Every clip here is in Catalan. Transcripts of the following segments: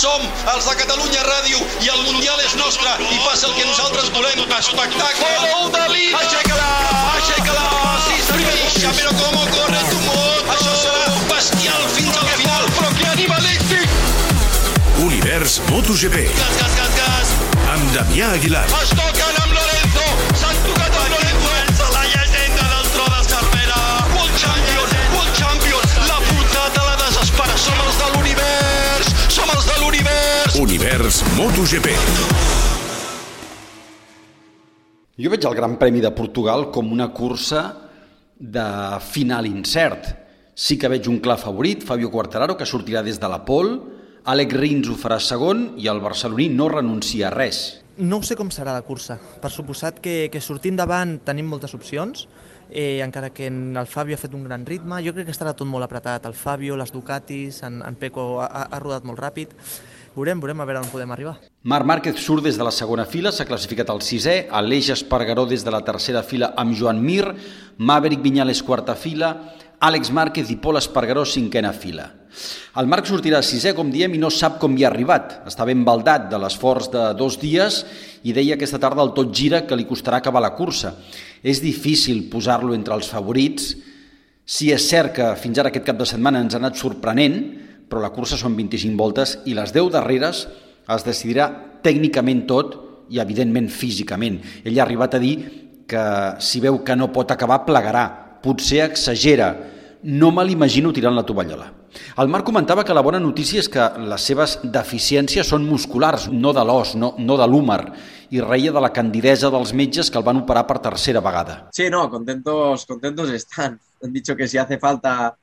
Som els de Catalunya Ràdio i el Mundial és nostre i passa el que nosaltres volem, espectacle. Gol de Lina! Aixeca-la! Aixeca-la! Sí, senyor! Però com corre tu moto! Això serà bestial fins al final, però que animalístic! Univers MotoGP. Gas, gas, gas, gas! Amb Damià Aguilar. Es toquen amb Lorenzo! S'han tocat Univers MotoGP. Jo veig el Gran Premi de Portugal com una cursa de final incert. Sí que veig un clar favorit, Fabio Quartararo, que sortirà des de la pole, Àlex Rins ho farà segon i el barceloní no renuncia a res. No sé com serà la cursa. Per suposat que, que sortint davant tenim moltes opcions, eh, encara que en el Fabio ha fet un gran ritme. Jo crec que estarà tot molt apretat. El Fabio, les Ducatis, en, en Peco ha, ha rodat molt ràpid. Veurem, veurem a veure on podem arribar. Marc Márquez surt des de la segona fila, s'ha classificat al sisè, Aleix Espargaró des de la tercera fila amb Joan Mir, Maverick Viñales quarta fila, Àlex Márquez i Pol Espargaró cinquena fila. El Marc sortirà sisè, com diem, i no sap com hi ha arribat. Està ben baldat de l'esforç de dos dies i deia aquesta tarda el tot gira que li costarà acabar la cursa. És difícil posar-lo entre els favorits. Sí, és cert que fins ara aquest cap de setmana ens ha anat sorprenent, però la cursa són 25 voltes i les 10 darreres es decidirà tècnicament tot i, evidentment, físicament. Ell ha arribat a dir que si veu que no pot acabar, plegarà. Potser exagera. No me l'imagino tirant la tovallola. El Marc comentava que la bona notícia és que les seves deficiències són musculars, no de l'os, no, no de l'húmer, i reia de la candidesa dels metges que el van operar per tercera vegada. Sí, no, contentos, contentos están. Han dicho que si hace falta,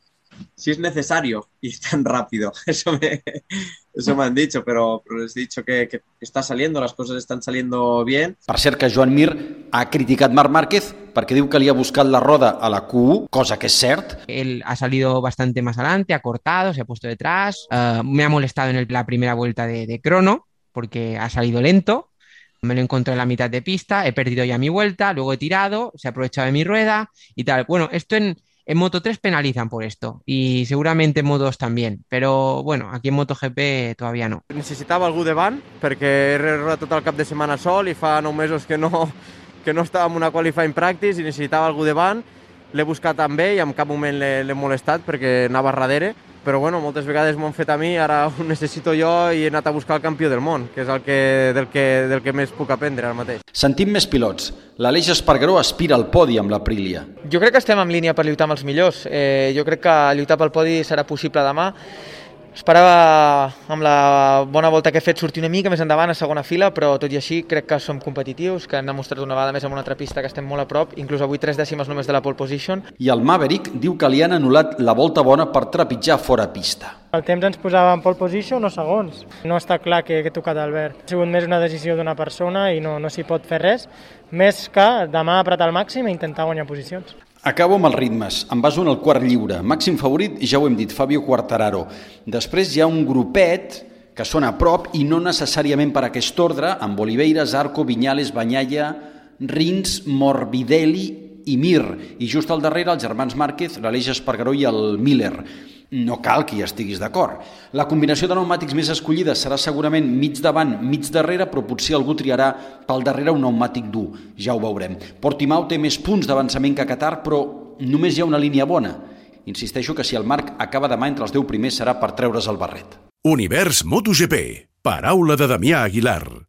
si es necesario ir tan rápido. Eso me, eso me han dicho, pero, pero les he dicho que, que está saliendo, las cosas están saliendo bien. Per cert que Joan Mir ha criticat Marc Márquez perquè diu que li ha buscat la roda a la Q1, cosa que és cert, Él ha salido bastante más adelante, ha cortado, se ha puesto detrás. Eh, me ha molestado en el- la primera vuelta de, de crono porque ha salido lento. Me lo encontré en la mitad de pista, he perdido ya mi vuelta, luego he tirado, se ha aprovechado de mi rueda y tal. Bueno, esto en, en Moto 3 penalizan por esto y seguramente en Moto 2 también, pero bueno, aquí en MotoGP todavía no. Necessitava algú davant perquè he rodat tot el cap de setmana sol i fa nou mesos que no, que no estava en una qualifying practice i necessitava algú davant. L'he buscat amb ell i en cap moment l'he molestat perquè anava darrere, però bueno, moltes vegades m'ho han fet a mi, ara ho necessito jo i he anat a buscar el campió del món, que és el que, del, que, del que més puc aprendre ara mateix. sentim més pilots. L'Aleix Espargaró aspira al podi amb l'Aprilia. Jo crec que estem en línia per lluitar amb els millors. Eh, jo crec que lluitar pel podi serà possible demà. Esperava, amb la bona volta que he fet, sortir una mica més endavant a segona fila, però tot i així crec que som competitius, que han demostrat una vegada més en una altra pista que estem molt a prop, inclús avui tres dècimes només de la pole position. I el Maverick diu que li han anul·lat la volta bona per trepitjar fora pista. El temps ens posava en pole position o segons. No està clar que, que he tocat Albert. Ha sigut més una decisió d'una persona i no, no s'hi pot fer res, més que demà apretar al màxim i intentar guanyar posicions. Acabo amb els ritmes. Em baso en el quart lliure. Màxim favorit, ja ho hem dit, Fabio Quartararo. Després hi ha un grupet que són a prop i no necessàriament per aquest ordre, amb Oliveira, Zarco, Viñales, Banyalla, Rins, Morbidelli i Mir. I just al darrere els germans Márquez, l'Aleix Espargaró i el Miller. No cal que hi estiguis d'acord. La combinació de pneumàtics més escollida serà segurament mig davant, mig darrere, però potser algú triarà pel darrere un pneumàtic dur. Ja ho veurem. Portimao té més punts d'avançament que Qatar, però només hi ha una línia bona. Insisteixo que si el Marc acaba demà entre els 10 primers serà per treure's el barret. Univers MotoGP. Paraula de Damià Aguilar.